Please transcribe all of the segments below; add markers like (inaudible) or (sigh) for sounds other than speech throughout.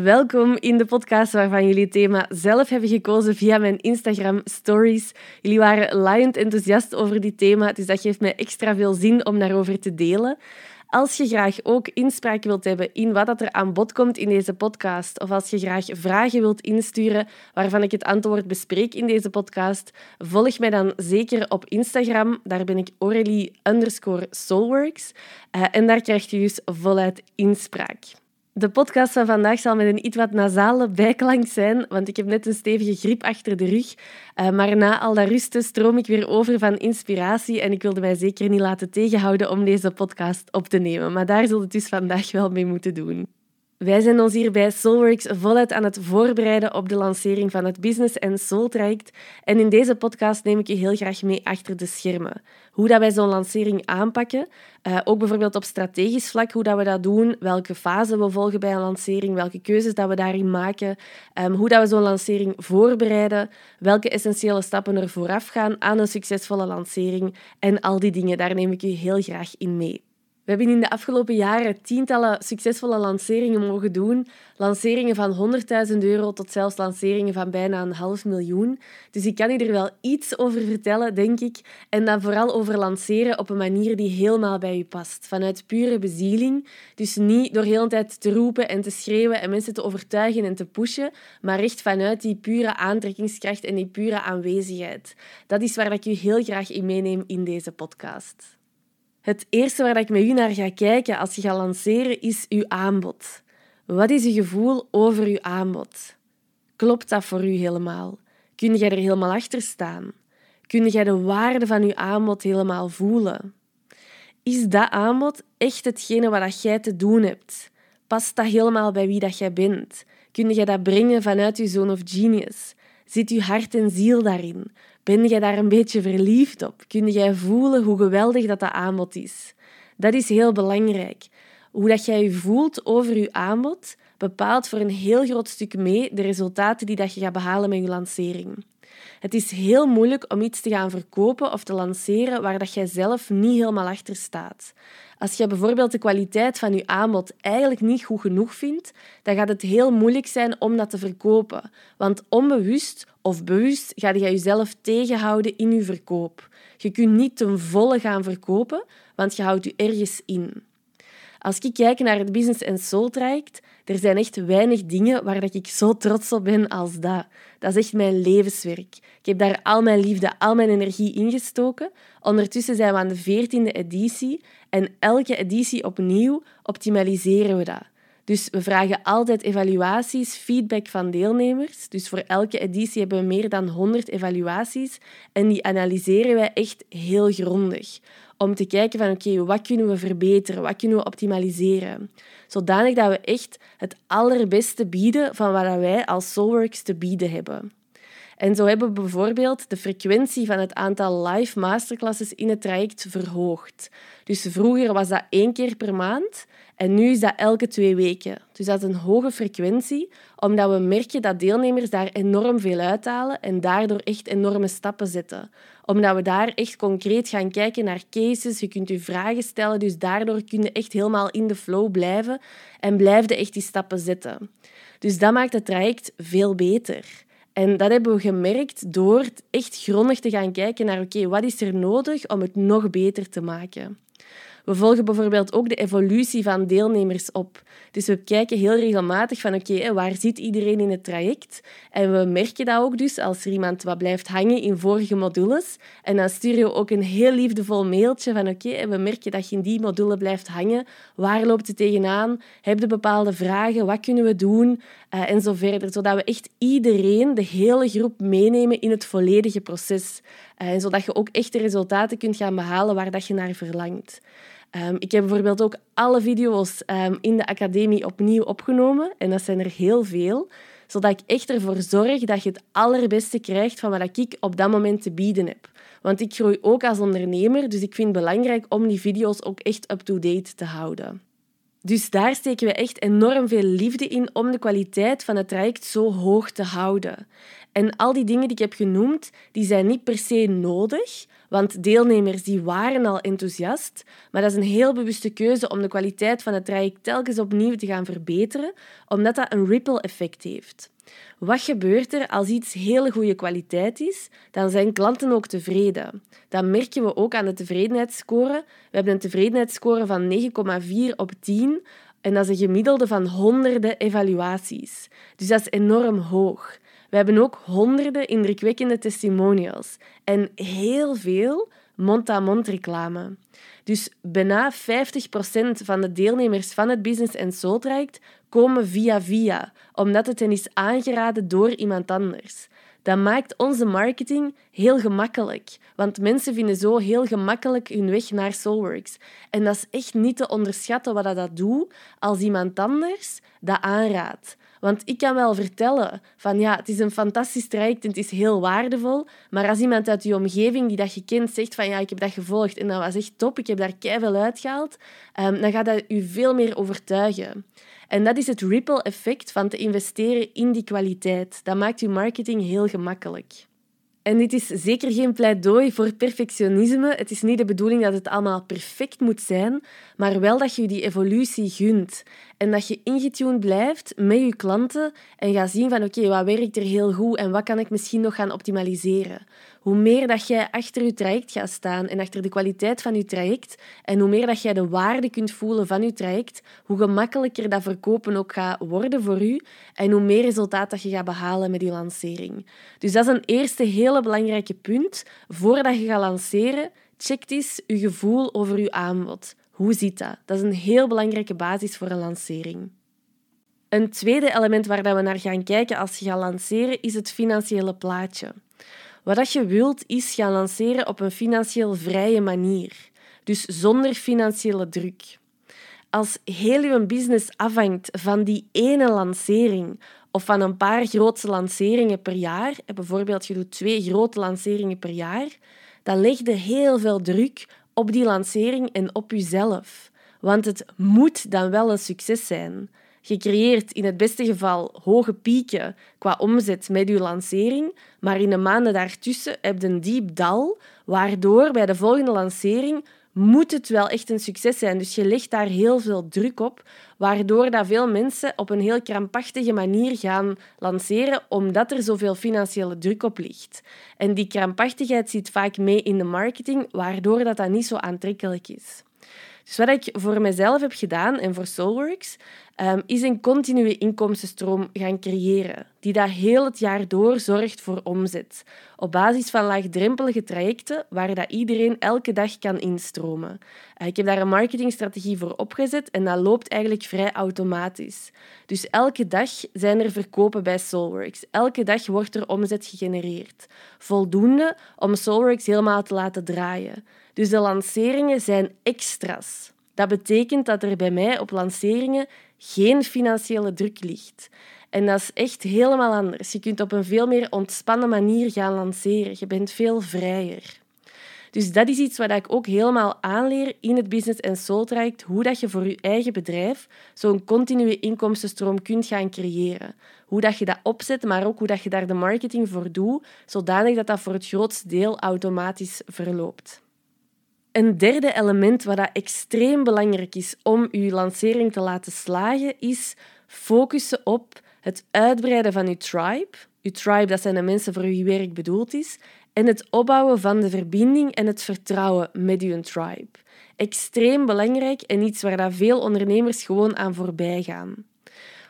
Welkom in de podcast waarvan jullie het thema zelf hebben gekozen via mijn Instagram stories. Jullie waren laaiend enthousiast over dit thema, dus dat geeft mij extra veel zin om daarover te delen. Als je graag ook inspraak wilt hebben in wat er aan bod komt in deze podcast, of als je graag vragen wilt insturen waarvan ik het antwoord bespreek in deze podcast, volg mij dan zeker op Instagram. Daar ben ik Aurélie underscore Soulworks. Uh, en daar krijg je dus voluit inspraak. De podcast van vandaag zal met een iets wat nasale bijklank zijn, want ik heb net een stevige griep achter de rug. Uh, maar na al dat rusten stroom ik weer over van inspiratie en ik wilde mij zeker niet laten tegenhouden om deze podcast op te nemen. Maar daar zult het dus vandaag wel mee moeten doen. Wij zijn ons hier bij Soulworks voluit aan het voorbereiden op de lancering van het Business and Soul traject. En in deze podcast neem ik je heel graag mee achter de schermen. Hoe dat wij zo'n lancering aanpakken, uh, ook bijvoorbeeld op strategisch vlak, hoe dat we dat doen, welke fase we volgen bij een lancering, welke keuzes dat we daarin maken, um, hoe dat we zo'n lancering voorbereiden, welke essentiële stappen er vooraf gaan aan een succesvolle lancering en al die dingen, daar neem ik je heel graag in mee. We hebben in de afgelopen jaren tientallen succesvolle lanceringen mogen doen. Lanceringen van 100.000 euro tot zelfs lanceringen van bijna een half miljoen. Dus ik kan je er wel iets over vertellen, denk ik. En dan vooral over lanceren op een manier die helemaal bij je past. Vanuit pure bezieling. Dus niet door heel de tijd te roepen en te schreeuwen en mensen te overtuigen en te pushen. Maar echt vanuit die pure aantrekkingskracht en die pure aanwezigheid. Dat is waar ik je heel graag in meeneem in deze podcast. Het eerste waar ik met u naar ga kijken als je gaat lanceren is uw aanbod. Wat is je gevoel over uw aanbod? Klopt dat voor u helemaal? Kun jij er helemaal achter staan? Kun jij de waarde van uw aanbod helemaal voelen? Is dat aanbod echt hetgene wat jij te doen hebt? Past dat helemaal bij wie dat jij bent? Kun jij dat brengen vanuit je zoon of genius? Zit je hart en ziel daarin? Ben jij daar een beetje verliefd op? Kun jij voelen hoe geweldig dat, dat aanbod is? Dat is heel belangrijk. Hoe dat jij je voelt over je aanbod bepaalt voor een heel groot stuk mee de resultaten die dat je gaat behalen met je lancering. Het is heel moeilijk om iets te gaan verkopen of te lanceren waar dat jij zelf niet helemaal achter staat. Als je bijvoorbeeld de kwaliteit van je aanbod eigenlijk niet goed genoeg vindt, dan gaat het heel moeilijk zijn om dat te verkopen. Want onbewust of bewust ga je jezelf tegenhouden in je verkoop. Je kunt niet ten volle gaan verkopen, want je houdt je ergens in. Als ik kijk naar het Business and Soul traject, er zijn echt weinig dingen waar ik zo trots op ben als dat. Dat is echt mijn levenswerk. Ik heb daar al mijn liefde, al mijn energie in gestoken. Ondertussen zijn we aan de veertiende editie en elke editie opnieuw optimaliseren we dat. Dus we vragen altijd evaluaties, feedback van deelnemers. Dus voor elke editie hebben we meer dan 100 evaluaties en die analyseren wij echt heel grondig om te kijken van oké, wat kunnen we verbeteren, wat kunnen we optimaliseren. Zodanig dat we echt het allerbeste bieden van wat wij als Soulworks te bieden hebben. En zo hebben we bijvoorbeeld de frequentie van het aantal live masterclasses in het traject verhoogd. Dus vroeger was dat één keer per maand en nu is dat elke twee weken. Dus dat is een hoge frequentie, omdat we merken dat deelnemers daar enorm veel uithalen en daardoor echt enorme stappen zetten. Omdat we daar echt concreet gaan kijken naar cases, je kunt je vragen stellen, dus daardoor kun je echt helemaal in de flow blijven en blijf je echt die stappen zetten. Dus dat maakt het traject veel beter. En dat hebben we gemerkt door echt grondig te gaan kijken naar oké, wat is er nodig om het nog beter te maken. We volgen bijvoorbeeld ook de evolutie van deelnemers op. Dus we kijken heel regelmatig van oké, waar zit iedereen in het traject? En we merken dat ook dus als er iemand wat blijft hangen in vorige modules. En dan sturen we ook een heel liefdevol mailtje van oké, we merken dat je in die module blijft hangen. Waar loopt het tegenaan? Heb je bepaalde vragen? Wat kunnen we doen? Uh, en zo verder. Zodat we echt iedereen, de hele groep, meenemen in het volledige proces. Uh, zodat je ook echt de resultaten kunt gaan behalen waar dat je naar verlangt. Um, ik heb bijvoorbeeld ook alle video's um, in de academie opnieuw opgenomen. En dat zijn er heel veel. Zodat ik echt ervoor zorg dat je het allerbeste krijgt van wat ik op dat moment te bieden heb. Want ik groei ook als ondernemer, dus ik vind het belangrijk om die video's ook echt up-to-date te houden. Dus daar steken we echt enorm veel liefde in om de kwaliteit van het traject zo hoog te houden. En al die dingen die ik heb genoemd, die zijn niet per se nodig, Want deelnemers die waren al enthousiast, maar dat is een heel bewuste keuze om de kwaliteit van het traject telkens opnieuw te gaan verbeteren, omdat dat een ripple effect heeft. Wat gebeurt er als iets hele goede kwaliteit is? Dan zijn klanten ook tevreden. Dat merken we ook aan de tevredenheidsscore. We hebben een tevredenheidsscore van 9,4 op 10 en dat is een gemiddelde van honderden evaluaties. Dus dat is enorm hoog. We hebben ook honderden indrukwekkende testimonials en heel veel mond-aan-mond reclame. Dus bijna 50% van de deelnemers van het Business and Soul komen via via, omdat het hen is aangeraden door iemand anders. Dat maakt onze marketing heel gemakkelijk, want mensen vinden zo heel gemakkelijk hun weg naar Soulworks. En dat is echt niet te onderschatten wat dat doet als iemand anders dat aanraadt. Want ik kan wel vertellen van ja, het is een fantastisch traject en het is heel waardevol. Maar als iemand uit je omgeving die dat je kent zegt van ja, ik heb dat gevolgd en dat was echt top, ik heb daar keihard uitgehaald, um, dan gaat dat je veel meer overtuigen. En dat is het ripple effect van te investeren in die kwaliteit. Dat maakt je marketing heel gemakkelijk. En dit is zeker geen pleidooi voor perfectionisme. Het is niet de bedoeling dat het allemaal perfect moet zijn, maar wel dat je die evolutie gunt. En dat je ingetuned blijft met je klanten en gaat zien van oké, wat werkt er heel goed en wat kan ik misschien nog gaan optimaliseren. Hoe meer dat jij achter je traject gaat staan en achter de kwaliteit van je traject en hoe meer dat jij de waarde kunt voelen van je traject, hoe gemakkelijker dat verkopen ook gaat worden voor u en hoe meer resultaat dat je gaat behalen met je lancering. Dus dat is een eerste hele belangrijke punt. Voordat je gaat lanceren, check eens je gevoel over je aanbod. Hoe zit dat? Dat is een heel belangrijke basis voor een lancering. Een tweede element waar we naar gaan kijken als je gaat lanceren is het financiële plaatje. Wat je wilt is gaan lanceren op een financieel vrije manier, dus zonder financiële druk. Als heel je business afhangt van die ene lancering of van een paar grote lanceringen per jaar, bijvoorbeeld je doet twee grote lanceringen per jaar, dan leg je heel veel druk op die lancering en op jezelf. Want het moet dan wel een succes zijn. Je creëert in het beste geval hoge pieken qua omzet met je lancering, maar in de maanden daartussen heb je een diep dal, waardoor bij de volgende lancering moet het wel echt een succes zijn. Dus je legt daar heel veel druk op, waardoor dat veel mensen op een heel krampachtige manier gaan lanceren, omdat er zoveel financiële druk op ligt. En die krampachtigheid zit vaak mee in de marketing, waardoor dat, dat niet zo aantrekkelijk is. Dus wat ik voor mezelf heb gedaan en voor Soulworks, um, is een continue inkomstenstroom gaan creëren, die dat heel het jaar door zorgt voor omzet, op basis van laagdrempelige trajecten waar dat iedereen elke dag kan instromen. Uh, ik heb daar een marketingstrategie voor opgezet en dat loopt eigenlijk vrij automatisch. Dus elke dag zijn er verkopen bij Soulworks. Elke dag wordt er omzet gegenereerd. Voldoende om Soulworks helemaal te laten draaien. Dus de lanceringen zijn extra's. Dat betekent dat er bij mij op lanceringen geen financiële druk ligt. En dat is echt helemaal anders. Je kunt op een veel meer ontspannen manier gaan lanceren. Je bent veel vrijer. Dus dat is iets wat ik ook helemaal aanleer in het Business and Soul traject, hoe dat je voor je eigen bedrijf zo'n continue inkomstenstroom kunt gaan creëren. Hoe dat je dat opzet, maar ook hoe dat je daar de marketing voor doet, zodanig dat dat voor het grootste deel automatisch verloopt. Een derde element wat dat extreem belangrijk is om je lancering te laten slagen, is focussen op het uitbreiden van je tribe. Je tribe, dat zijn de mensen voor wie je werk bedoeld is. En het opbouwen van de verbinding en het vertrouwen met je tribe. Extreem belangrijk en iets waar dat veel ondernemers gewoon aan voorbij gaan.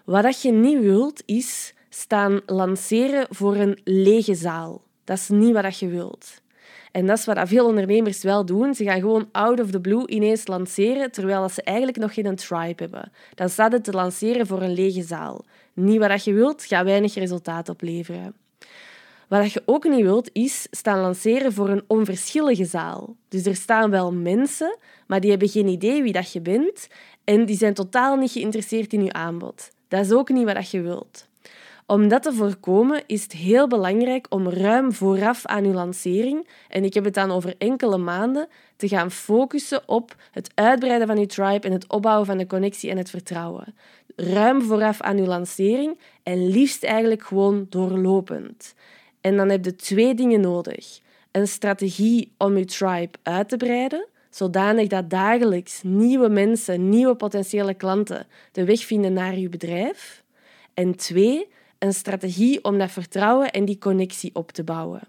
Wat dat je niet wilt, is staan lanceren voor een lege zaal. Dat is niet wat je wilt. En dat is wat veel ondernemers wel doen. Ze gaan gewoon out of the blue ineens lanceren, terwijl ze eigenlijk nog geen tribe hebben. Dan staat het te lanceren voor een lege zaal. Niet wat je wilt, gaat weinig resultaat opleveren. Wat je ook niet wilt, is staan lanceren voor een onverschillige zaal. Dus er staan wel mensen, maar die hebben geen idee wie dat je bent en die zijn totaal niet geïnteresseerd in je aanbod. Dat is ook niet wat je wilt. Om dat te voorkomen is het heel belangrijk om ruim vooraf aan uw lancering, en ik heb het dan over enkele maanden, te gaan focussen op het uitbreiden van uw tribe en het opbouwen van de connectie en het vertrouwen. Ruim vooraf aan uw lancering en liefst eigenlijk gewoon doorlopend. En dan heb je twee dingen nodig. een strategie om je tribe uit te breiden, zodanig dat dagelijks nieuwe mensen, nieuwe potentiële klanten de weg vinden naar je bedrijf. En twee, een strategie om dat vertrouwen en die connectie op te bouwen.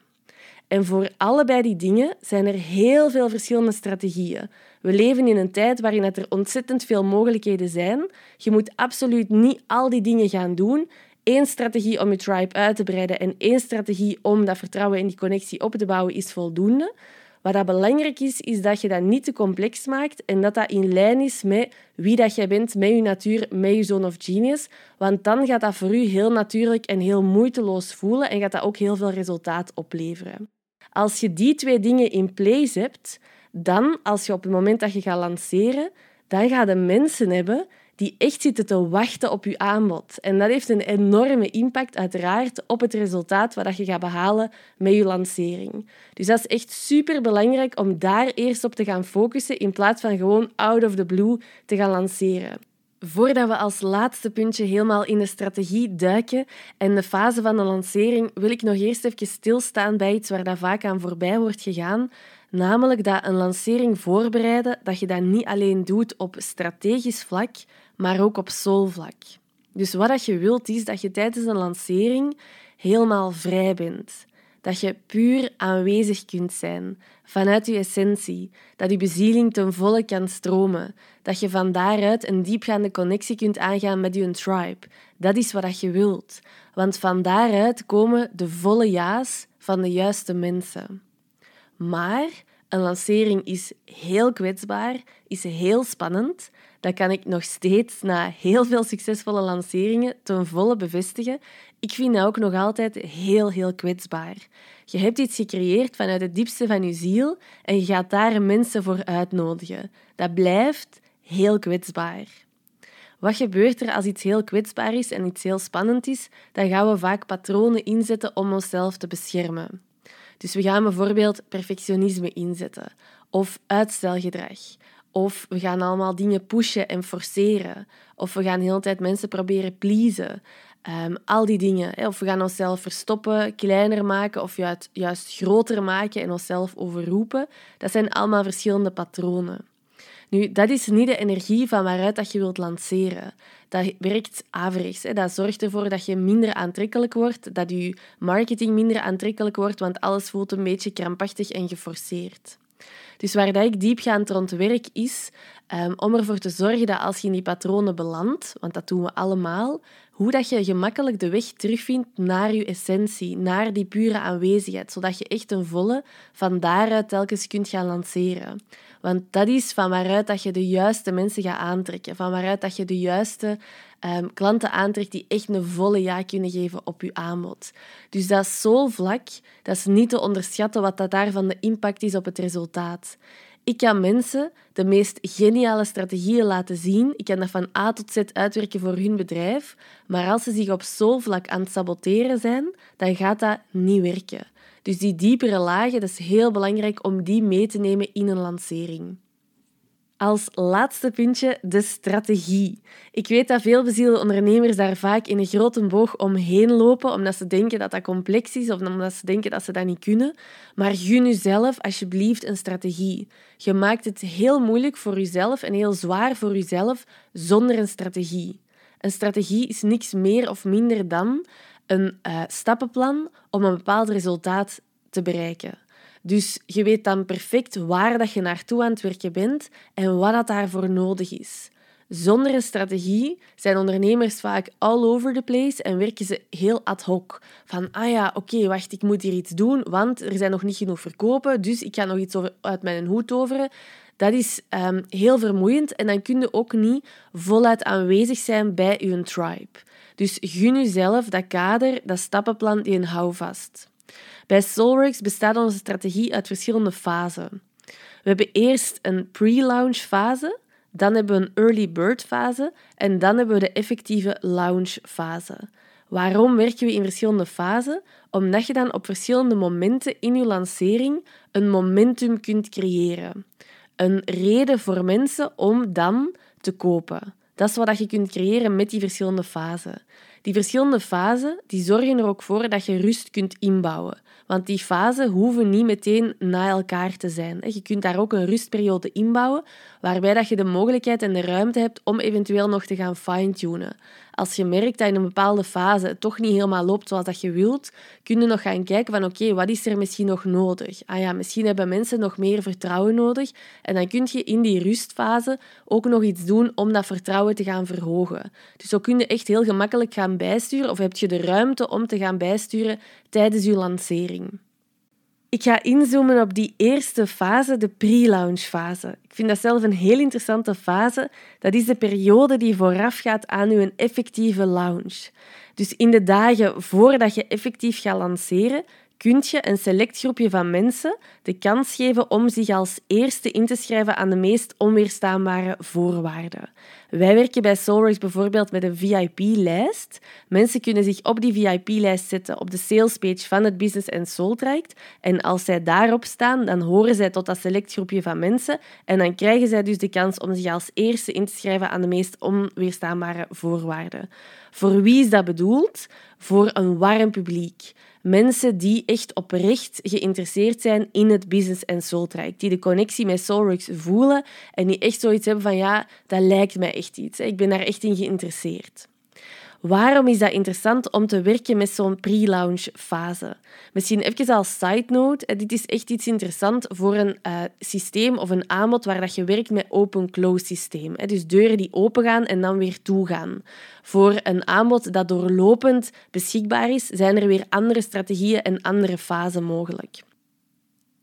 En voor allebei die dingen zijn er heel veel verschillende strategieën. We leven in een tijd waarin er ontzettend veel mogelijkheden zijn. Je moet absoluut niet al die dingen gaan doen. Eén strategie om je tribe uit te breiden en één strategie om dat vertrouwen en die connectie op te bouwen is voldoende. Wat dat belangrijk is, is dat je dat niet te complex maakt en dat dat in lijn is met wie dat jij bent, met je natuur, met je zone of genius. Want dan gaat dat voor u heel natuurlijk en heel moeiteloos voelen en gaat dat ook heel veel resultaat opleveren. Als je die twee dingen in place hebt, dan, als je op het moment dat je gaat lanceren, dan ga je mensen hebben die echt zitten te wachten op je aanbod. En dat heeft een enorme impact, uiteraard, op het resultaat wat je gaat behalen met je lancering. Dus dat is echt super belangrijk om daar eerst op te gaan focussen, in plaats van gewoon out of the blue te gaan lanceren. Voordat we als laatste puntje helemaal in de strategie duiken en de fase van de lancering, wil ik nog eerst even stilstaan bij iets waar dat vaak aan voorbij wordt gegaan, namelijk dat een lancering voorbereiden, dat je dat niet alleen doet op strategisch vlak, maar ook op soulvlak. Dus wat je wilt is dat je tijdens een lancering helemaal vrij bent. Dat je puur aanwezig kunt zijn, vanuit je essentie. Dat je bezieling ten volle kan stromen. Dat je van daaruit een diepgaande connectie kunt aangaan met je tribe. Dat is wat je wilt. Want van daaruit komen de volle ja's van de juiste mensen. Maar een lancering is heel kwetsbaar, is heel spannend. Dat kan ik nog steeds na heel veel succesvolle lanceringen ten volle bevestigen. Ik vind dat ook nog altijd heel, heel kwetsbaar. Je hebt iets gecreëerd vanuit het diepste van je ziel en je gaat daar mensen voor uitnodigen. Dat blijft heel kwetsbaar. Wat gebeurt er als iets heel kwetsbaar is en iets heel spannend is? Dan gaan we vaak patronen inzetten om onszelf te beschermen. Dus we gaan bijvoorbeeld perfectionisme inzetten of uitstelgedrag. Of we gaan allemaal dingen pushen en forceren. Of we gaan de hele tijd mensen proberen pleasen. Um, al die dingen. Of we gaan onszelf verstoppen, kleiner maken of juist, juist groter maken en onszelf overroepen. Dat zijn allemaal verschillende patronen. Nu, dat is niet de energie van waaruit dat je wilt lanceren. Dat werkt averechts. Dat zorgt ervoor dat je minder aantrekkelijk wordt, dat je marketing minder aantrekkelijk wordt, want alles voelt een beetje krampachtig en geforceerd. Dus waar dat ik diepgaand rond werk is um, om ervoor te zorgen dat als je in die patronen belandt, want dat doen we allemaal, hoe dat je gemakkelijk de weg terugvindt naar je essentie, naar die pure aanwezigheid, zodat je echt een volle van daaruit telkens kunt gaan lanceren. Want dat is van waaruit dat je de juiste mensen gaat aantrekken, van waaruit dat je de juiste um, klanten aantrekt die echt een volle ja kunnen geven op je aanbod. Dus dat is zo vlak, dat is niet te onderschatten wat dat daarvan de impact is op het resultaat. Ik kan mensen de meest geniale strategieën laten zien. Ik kan dat van A tot Z uitwerken voor hun bedrijf. Maar als ze zich op zo'n vlak aan het saboteren zijn, dan gaat dat niet werken. Dus die diepere lagen, dat is heel belangrijk om die mee te nemen in een lancering. Als laatste puntje de strategie. Ik weet dat veel bezielde ondernemers daar vaak in een grote boog omheen lopen, omdat ze denken dat dat complex is of omdat ze denken dat ze dat niet kunnen. Maar gun jezelf alsjeblieft een strategie. Je maakt het heel moeilijk voor jezelf en heel zwaar voor jezelf zonder een strategie. Een strategie is niks meer of minder dan een uh, stappenplan om een bepaald resultaat te bereiken. Dus je weet dan perfect waar dat je naartoe aan het werken bent en wat dat daarvoor nodig is. Zonder een strategie zijn ondernemers vaak all over the place en werken ze heel ad hoc. Van, ah ja, oké, wacht, ik moet hier iets doen, want er zijn nog niet genoeg verkopen, dus ik ga nog iets uit mijn hoed toveren. Dat is um, heel vermoeiend en dan kun je ook niet voluit aanwezig zijn bij je tribe. Dus gun jezelf dat kader, dat stappenplan, die een houvast. Bij Soulworks bestaat onze strategie uit verschillende fasen. We hebben eerst een pre-launch fase, dan hebben we een early bird fase en dan hebben we de effectieve launch fase. Waarom werken we in verschillende fasen? Omdat je dan op verschillende momenten in je lancering een momentum kunt creëren. Een reden voor mensen om dan te kopen. Dat is wat je kunt creëren met die verschillende fasen. Die verschillende fasen die zorgen er ook voor dat je rust kunt inbouwen. Want die fasen hoeven niet meteen na elkaar te zijn. Je kunt daar ook een rustperiode inbouwen, waarbij dat je de mogelijkheid en de ruimte hebt om eventueel nog te gaan fine-tunen. Als je merkt dat in een bepaalde fase het toch niet helemaal loopt zoals dat je wilt, kun je nog gaan kijken van oké, wat is er misschien nog nodig? Ah ja, misschien hebben mensen nog meer vertrouwen nodig. En dan kun je in die rustfase ook nog iets doen om dat vertrouwen te gaan verhogen. Dus zo kun je echt heel gemakkelijk gaan bijsturen of heb je de ruimte om te gaan bijsturen tijdens je lancering. Ik ga inzoomen op die eerste fase, de pre-launch fase. Ik vind dat zelf een heel interessante fase. Dat is de periode die voorafgaat aan uw effectieve launch. Dus in de dagen voordat je effectief gaat lanceren, kun je een select groepje van mensen de kans geven om zich als eerste in te schrijven aan de meest onweerstaanbare voorwaarden. Wij werken bij Soulworks bijvoorbeeld met een VIP-lijst. Mensen kunnen zich op die VIP-lijst zetten op de salespage van het Business and. En als zij daarop staan, dan horen zij tot dat select groepje van mensen. En dan krijgen zij dus de kans om zich als eerste in te schrijven aan de meest onweerstaanbare voorwaarden. Voor wie is dat bedoeld? Voor een warm publiek. Mensen die echt oprecht geïnteresseerd zijn in het business en soul. Die de connectie met Soulworks voelen en die echt zoiets hebben van ja, dat lijkt mij echt iets. Ik ben daar echt in geïnteresseerd. Waarom is dat interessant om te werken met zo'n pre-launch fase? Misschien even als side note, dit is echt iets interessant voor een uh, systeem of een aanbod waar dat je werkt met open-close systeem. Dus deuren die opengaan en dan weer toegaan. Voor een aanbod dat doorlopend beschikbaar is, zijn er weer andere strategieën en andere fasen mogelijk.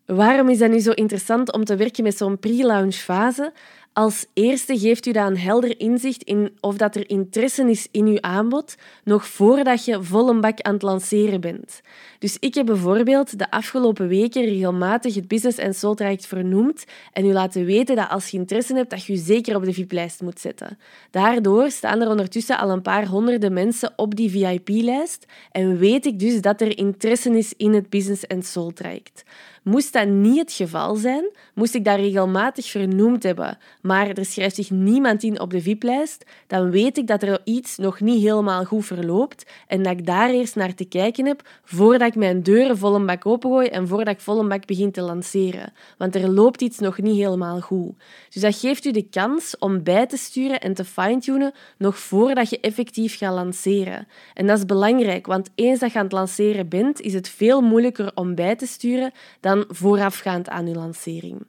Waarom is dat nu zo interessant om te werken met zo'n pre-launch fase? Als eerste geeft u dan een helder inzicht in of dat er interesse is in uw aanbod, nog voordat je vol een bak aan het lanceren bent. Dus ik heb bijvoorbeeld de afgelopen weken regelmatig het Business en Soul Traject vernoemd en u laten weten dat als je interesse hebt, dat je je zeker op de VIP-lijst moet zetten. Daardoor staan er ondertussen al een paar honderden mensen op die VIP-lijst en weet ik dus dat er interesse is in het Business en Soul Traject. Moest dat niet het geval zijn, moest ik dat regelmatig vernoemd hebben, maar er schrijft zich niemand in op de VIP-lijst, dan weet ik dat er iets nog niet helemaal goed verloopt en dat ik daar eerst naar te kijken heb voordat ik mijn deuren vol een bak opengooi en voordat ik vol een bak begin te lanceren. Want er loopt iets nog niet helemaal goed. Dus dat geeft u de kans om bij te sturen en te fine-tunen nog voordat je effectief gaat lanceren. En dat is belangrijk, want eens dat je aan het lanceren bent, is het veel moeilijker om bij te sturen dan voorafgaand aan je lancering.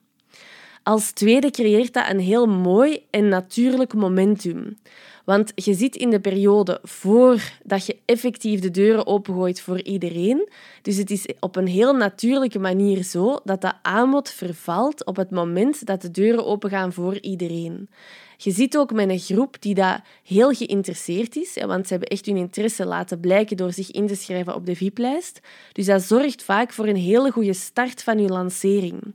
Als tweede creëert dat een heel mooi en natuurlijk momentum. Want je zit in de periode voordat je effectief de deuren opengooit voor iedereen. Dus het is op een heel natuurlijke manier zo dat dat aanbod vervalt op het moment dat de deuren opengaan voor iedereen. Je zit ook met een groep die daar heel geïnteresseerd is, want ze hebben echt hun interesse laten blijken door zich in te schrijven op de VIP-lijst. Dus dat zorgt vaak voor een hele goede start van je lancering.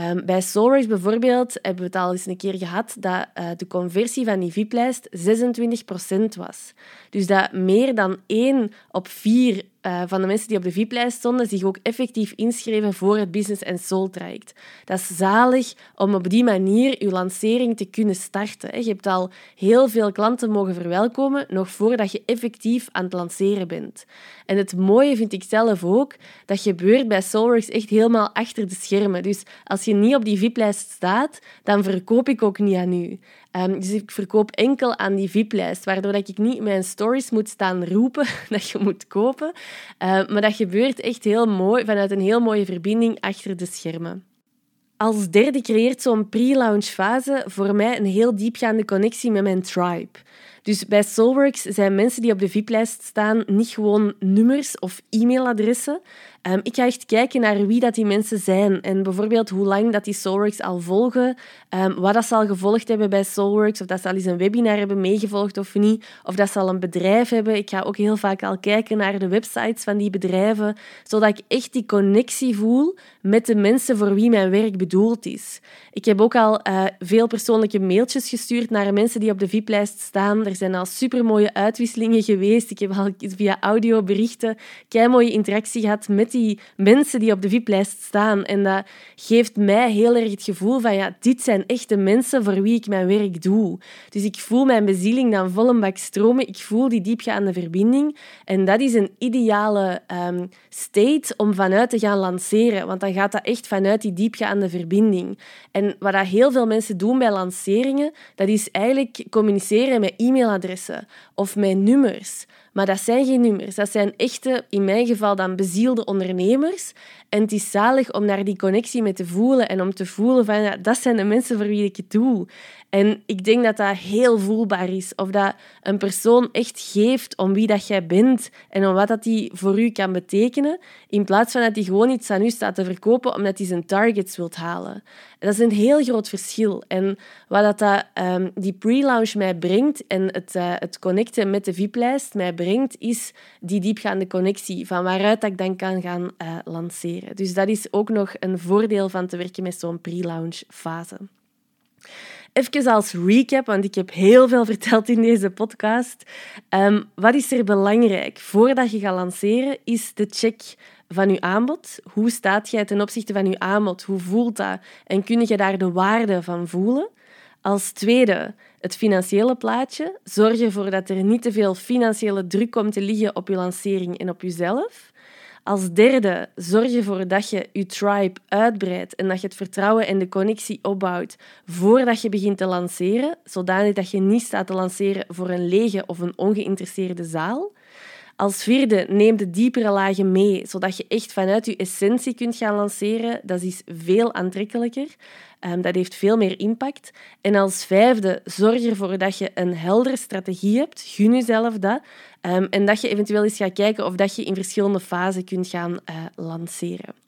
Um, bij Soulworks bijvoorbeeld hebben we het al eens een keer gehad dat uh, de conversie van die VIP-lijst 26% was. Dus dat meer dan 1 op 4 uh, van de mensen die op de VIP-lijst stonden zich ook effectief inschreven voor het Business and Soul traject. Dat is zalig om op die manier je lancering te kunnen starten. Je hebt al heel veel klanten mogen verwelkomen nog voordat je effectief aan het lanceren bent. En het mooie vind ik zelf ook, dat gebeurt bij Soulworks echt helemaal achter de schermen. Dus als je niet op die VIP-lijst staat, dan verkoop ik ook niet aan u. Um, dus ik verkoop enkel aan die VIP-lijst, waardoor dat ik niet mijn stories moet staan roepen (laughs) dat je moet kopen. Uh, maar dat gebeurt echt heel mooi, vanuit een heel mooie verbinding achter de schermen. Als derde creëert zo'n pre-launch fase voor mij een heel diepgaande connectie met mijn tribe. Dus bij Soulworks zijn mensen die op de VIP-lijst staan niet gewoon nummers of e-mailadressen. Um, ik ga echt kijken naar wie dat die mensen zijn en bijvoorbeeld hoe lang dat die Soulworks al volgen, um, wat dat ze al gevolgd hebben bij Soulworks, of dat ze al eens een webinar hebben meegevolgd of niet, of dat ze al een bedrijf hebben. Ik ga ook heel vaak al kijken naar de websites van die bedrijven, zodat ik echt die connectie voel met de mensen voor wie mijn werk bedoeld is. Ik heb ook al uh, veel persoonlijke mailtjes gestuurd naar mensen die op de VIP-lijst staan. Er zijn al supermooie uitwisselingen geweest. Ik heb al via audioberichten mooie interactie gehad met die mensen die op de VIP-lijst staan. En dat geeft mij heel erg het gevoel van ja, dit zijn echte mensen voor wie ik mijn werk doe. Dus ik voel mijn bezieling dan vol een stromen. Ik voel die diepgaande verbinding. En dat is een ideale um, state om vanuit te gaan lanceren. Want dan gaat dat echt vanuit die diepgaande verbinding. En wat heel veel mensen doen bij lanceringen, dat is eigenlijk communiceren met e-mailadressen of met nummers. Maar dat zijn geen nummers. Dat zijn echte, in mijn geval dan bezielde ondernemers. En het is zalig om naar die connectie mee te voelen en om te voelen van dat zijn de mensen voor wie ik het doe. En ik denk dat dat heel voelbaar is. Of dat een persoon echt geeft om wie dat jij bent en om wat dat die voor u kan betekenen, in plaats van dat hij gewoon iets aan u staat te verkopen omdat hij zijn targets wilt halen. dat is een heel groot verschil. En wat dat, dat um, die pre-launch mij brengt en het, uh, het connecten met de VIP-lijst mij brengt, is die diepgaande connectie van waaruit dat ik dan kan gaan uh, lanceren. Dus dat is ook nog een voordeel van te werken met zo'n pre-launch fase. Even als recap, want ik heb heel veel verteld in deze podcast. Um, wat is er belangrijk voordat je gaat lanceren, is de check van je aanbod. Hoe staat jij ten opzichte van je aanbod? Hoe voelt dat? En kun je daar de waarde van voelen? Als tweede, het financiële plaatje. Zorg ervoor dat er niet te veel financiële druk komt te liggen op je lancering en op jezelf. Als derde, zorg ervoor dat je je tribe uitbreidt en dat je het vertrouwen en de connectie opbouwt voordat je begint te lanceren, zodanig dat je niet staat te lanceren voor een lege of een ongeïnteresseerde zaal. Als vierde, neem de diepere lagen mee, zodat je echt vanuit je essentie kunt gaan lanceren. Dat is veel aantrekkelijker. Um, dat heeft veel meer impact. En als vijfde, zorg ervoor dat je een heldere strategie hebt. Gun jezelf dat. Um, en dat je eventueel eens gaat kijken of dat je in verschillende fasen kunt gaan uh, lanceren.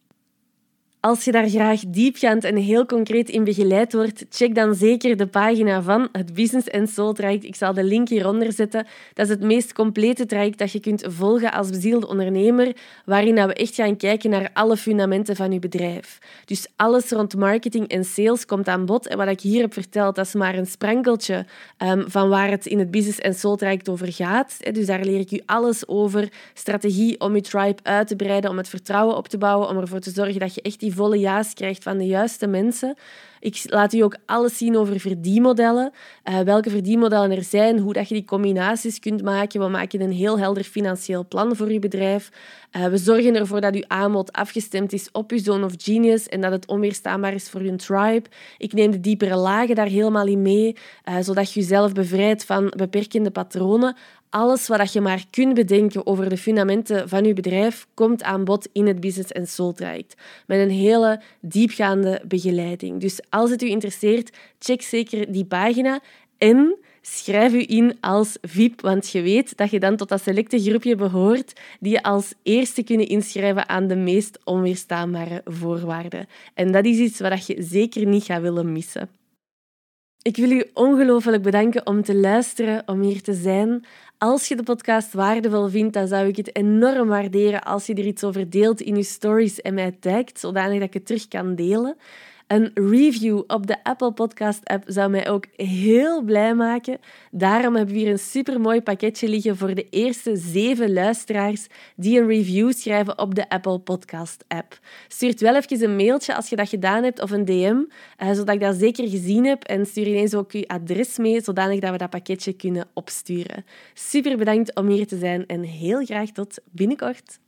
Als je daar graag diepgaand en heel concreet in begeleid wordt, check dan zeker de pagina van het Business and Soul traject. Ik zal de link hieronder zetten. Dat is het meest complete traject dat je kunt volgen als bezielde ondernemer, waarin we echt gaan kijken naar alle fundamenten van je bedrijf. Dus alles rond marketing en sales komt aan bod. En wat ik hier heb verteld, dat is maar een sprankeltje um, van waar het in het Business and Soul traject over gaat. Dus daar leer ik u alles over strategie om je tribe uit te breiden, om het vertrouwen op te bouwen, om ervoor te zorgen dat je echt die volle ja's krijgt van de juiste mensen. Ik laat u ook alles zien over verdienmodellen, uh, welke verdienmodellen er zijn, hoe dat je die combinaties kunt maken. We maken een heel helder financieel plan voor uw bedrijf. Uh, we zorgen ervoor dat uw aanbod afgestemd is op uw zone of genius en dat het onweerstaanbaar is voor uw tribe. Ik neem de diepere lagen daar helemaal in mee, uh, zodat je jezelf bevrijdt van beperkende patronen alles wat je maar kunt bedenken over de fundamenten van je bedrijf komt aan bod in het Business and Soul traject. Met een hele diepgaande begeleiding. Dus als het u interesseert, check zeker die pagina en schrijf u in als VIP, want je weet dat je dan tot dat selecte groepje behoort die je als eerste kunnen inschrijven aan de meest onweerstaanbare voorwaarden. En dat is iets wat je zeker niet gaat willen missen. Ik wil u ongelooflijk bedanken om te luisteren, om hier te zijn. Als je de podcast waardevol vindt, dan zou ik het enorm waarderen als je er iets over deelt in je stories en mij tagt, zodanig dat ik het terug kan delen. Een review op de Apple Podcast app zou mij ook heel blij maken. Daarom hebben we hier een supermooi pakketje liggen voor de eerste zeven luisteraars die een review schrijven op de Apple Podcast app. Stuur wel even een mailtje als je dat gedaan hebt of een DM, eh, zodat ik dat zeker gezien heb. En stuur ineens ook je adres mee, zodanig dat we dat pakketje kunnen opsturen. Super bedankt om hier te zijn en heel graag tot binnenkort.